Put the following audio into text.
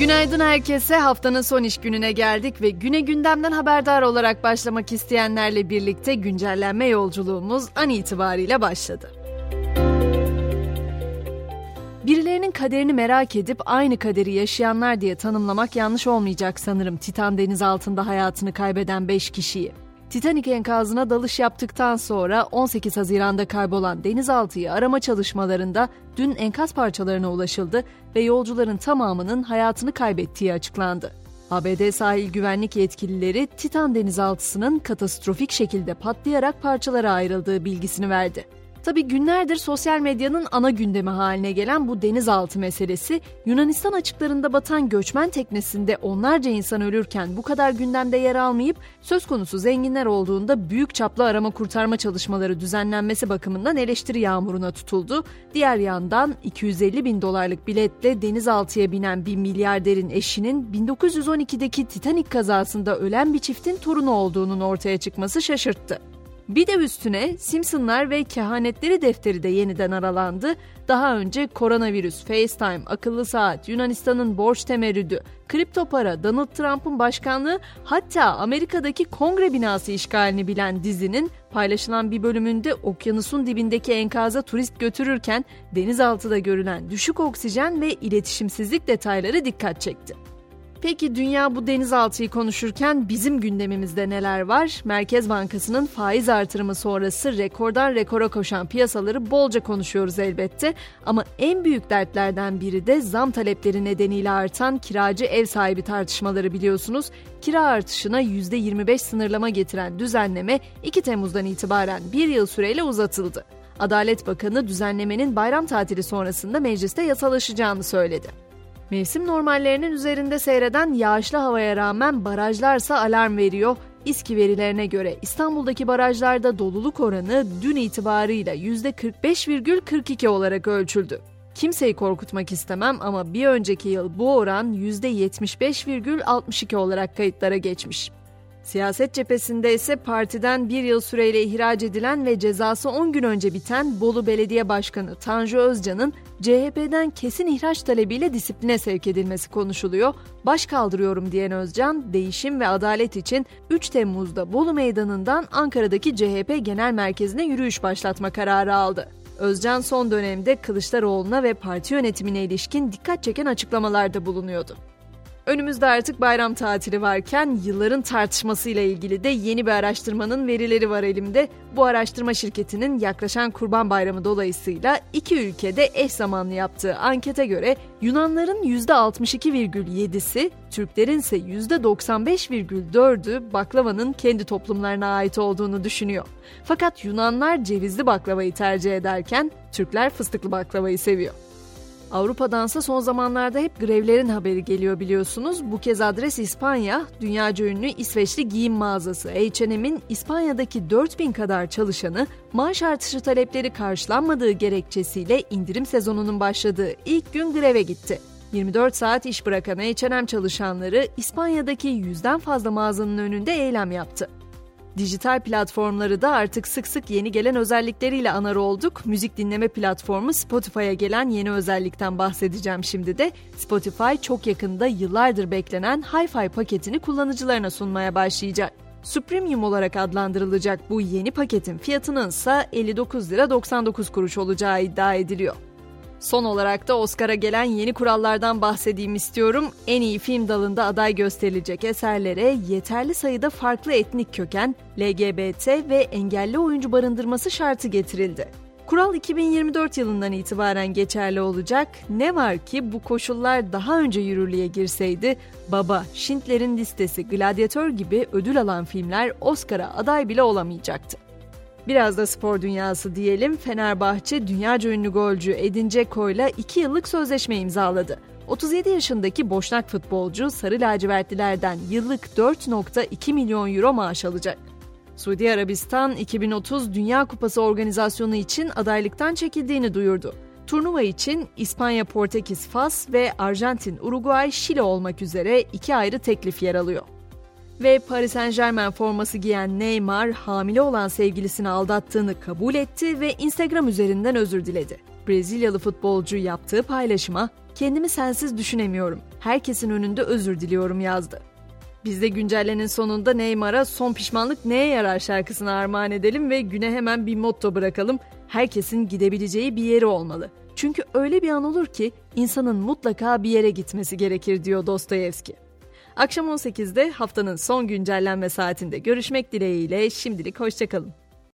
Günaydın herkese. Haftanın son iş gününe geldik ve güne gündemden haberdar olarak başlamak isteyenlerle birlikte güncellenme yolculuğumuz an itibariyle başladı. Birilerinin kaderini merak edip aynı kaderi yaşayanlar diye tanımlamak yanlış olmayacak sanırım Titan deniz altında hayatını kaybeden 5 kişiyi. Titanic enkazına dalış yaptıktan sonra 18 Haziran'da kaybolan denizaltıyı arama çalışmalarında dün enkaz parçalarına ulaşıldı ve yolcuların tamamının hayatını kaybettiği açıklandı. ABD sahil güvenlik yetkilileri Titan denizaltısının katastrofik şekilde patlayarak parçalara ayrıldığı bilgisini verdi. Tabi günlerdir sosyal medyanın ana gündemi haline gelen bu denizaltı meselesi Yunanistan açıklarında batan göçmen teknesinde onlarca insan ölürken bu kadar gündemde yer almayıp söz konusu zenginler olduğunda büyük çaplı arama kurtarma çalışmaları düzenlenmesi bakımından eleştiri yağmuruna tutuldu. Diğer yandan 250 bin dolarlık biletle denizaltıya binen bir milyarderin eşinin 1912'deki Titanic kazasında ölen bir çiftin torunu olduğunun ortaya çıkması şaşırttı. Bir de üstüne Simpsonlar ve Kehanetleri defteri de yeniden aralandı. Daha önce koronavirüs, FaceTime, akıllı saat, Yunanistan'ın borç temerrüdü, kripto para, Donald Trump'ın başkanlığı hatta Amerika'daki kongre binası işgalini bilen dizinin paylaşılan bir bölümünde okyanusun dibindeki enkaza turist götürürken denizaltıda görülen düşük oksijen ve iletişimsizlik detayları dikkat çekti. Peki dünya bu denizaltıyı konuşurken bizim gündemimizde neler var? Merkez Bankası'nın faiz artırımı sonrası rekordan rekora koşan piyasaları bolca konuşuyoruz elbette. Ama en büyük dertlerden biri de zam talepleri nedeniyle artan kiracı ev sahibi tartışmaları biliyorsunuz. Kira artışına %25 sınırlama getiren düzenleme 2 Temmuz'dan itibaren bir yıl süreyle uzatıldı. Adalet Bakanı düzenlemenin bayram tatili sonrasında mecliste yasalaşacağını söyledi. Mevsim normallerinin üzerinde seyreden yağışlı havaya rağmen barajlarsa alarm veriyor. İSKİ verilerine göre İstanbul'daki barajlarda doluluk oranı dün itibarıyla %45,42 olarak ölçüldü. Kimseyi korkutmak istemem ama bir önceki yıl bu oran %75,62 olarak kayıtlara geçmiş. Siyaset cephesinde ise partiden bir yıl süreyle ihraç edilen ve cezası 10 gün önce biten Bolu Belediye Başkanı Tanju Özcan'ın CHP'den kesin ihraç talebiyle disipline sevk edilmesi konuşuluyor. Baş kaldırıyorum diyen Özcan, değişim ve adalet için 3 Temmuz'da Bolu Meydanı'ndan Ankara'daki CHP Genel Merkezi'ne yürüyüş başlatma kararı aldı. Özcan son dönemde Kılıçdaroğlu'na ve parti yönetimine ilişkin dikkat çeken açıklamalarda bulunuyordu. Önümüzde artık bayram tatili varken yılların tartışmasıyla ilgili de yeni bir araştırmanın verileri var elimde. Bu araştırma şirketinin yaklaşan Kurban Bayramı dolayısıyla iki ülkede eş zamanlı yaptığı ankete göre Yunanların %62,7'si, Türklerin ise %95,4'ü baklavanın kendi toplumlarına ait olduğunu düşünüyor. Fakat Yunanlar cevizli baklavayı tercih ederken Türkler fıstıklı baklavayı seviyor. Avrupa'dansa son zamanlarda hep grevlerin haberi geliyor biliyorsunuz. Bu kez adres İspanya. Dünyaca ünlü İsveçli giyim mağazası H&M'in İspanya'daki 4000 kadar çalışanı maaş artışı talepleri karşılanmadığı gerekçesiyle indirim sezonunun başladığı ilk gün greve gitti. 24 saat iş bırakan H&M çalışanları İspanya'daki yüzden fazla mağazanın önünde eylem yaptı. Dijital platformları da artık sık sık yeni gelen özellikleriyle anar olduk. Müzik dinleme platformu Spotify'a gelen yeni özellikten bahsedeceğim şimdi de. Spotify çok yakında yıllardır beklenen Hi-Fi paketini kullanıcılarına sunmaya başlayacak. Supremium olarak adlandırılacak bu yeni paketin fiyatının ise 59 lira 99 kuruş olacağı iddia ediliyor. Son olarak da Oscar'a gelen yeni kurallardan bahsedeyim istiyorum. En iyi film dalında aday gösterilecek eserlere yeterli sayıda farklı etnik köken, LGBT ve engelli oyuncu barındırması şartı getirildi. Kural 2024 yılından itibaren geçerli olacak. Ne var ki bu koşullar daha önce yürürlüğe girseydi Baba, Schindler'in Listesi, Gladiator gibi ödül alan filmler Oscar'a aday bile olamayacaktı. Biraz da spor dünyası diyelim. Fenerbahçe dünyaca ünlü golcü Edin Dzeko ile 2 yıllık sözleşme imzaladı. 37 yaşındaki boşnak futbolcu Sarı Lacivertlilerden yıllık 4.2 milyon euro maaş alacak. Suudi Arabistan 2030 Dünya Kupası organizasyonu için adaylıktan çekildiğini duyurdu. Turnuva için İspanya, Portekiz, Fas ve Arjantin, Uruguay, Şili olmak üzere iki ayrı teklif yer alıyor. Ve Paris Saint Germain forması giyen Neymar hamile olan sevgilisini aldattığını kabul etti ve Instagram üzerinden özür diledi. Brezilyalı futbolcu yaptığı paylaşıma kendimi sensiz düşünemiyorum. Herkesin önünde özür diliyorum yazdı. Biz de güncellenin sonunda Neymar'a son pişmanlık neye yarar şarkısını armağan edelim ve güne hemen bir motto bırakalım. Herkesin gidebileceği bir yeri olmalı. Çünkü öyle bir an olur ki insanın mutlaka bir yere gitmesi gerekir diyor Dostoyevski. Akşam 18'de haftanın son güncellenme saatinde görüşmek dileğiyle şimdilik hoşçakalın.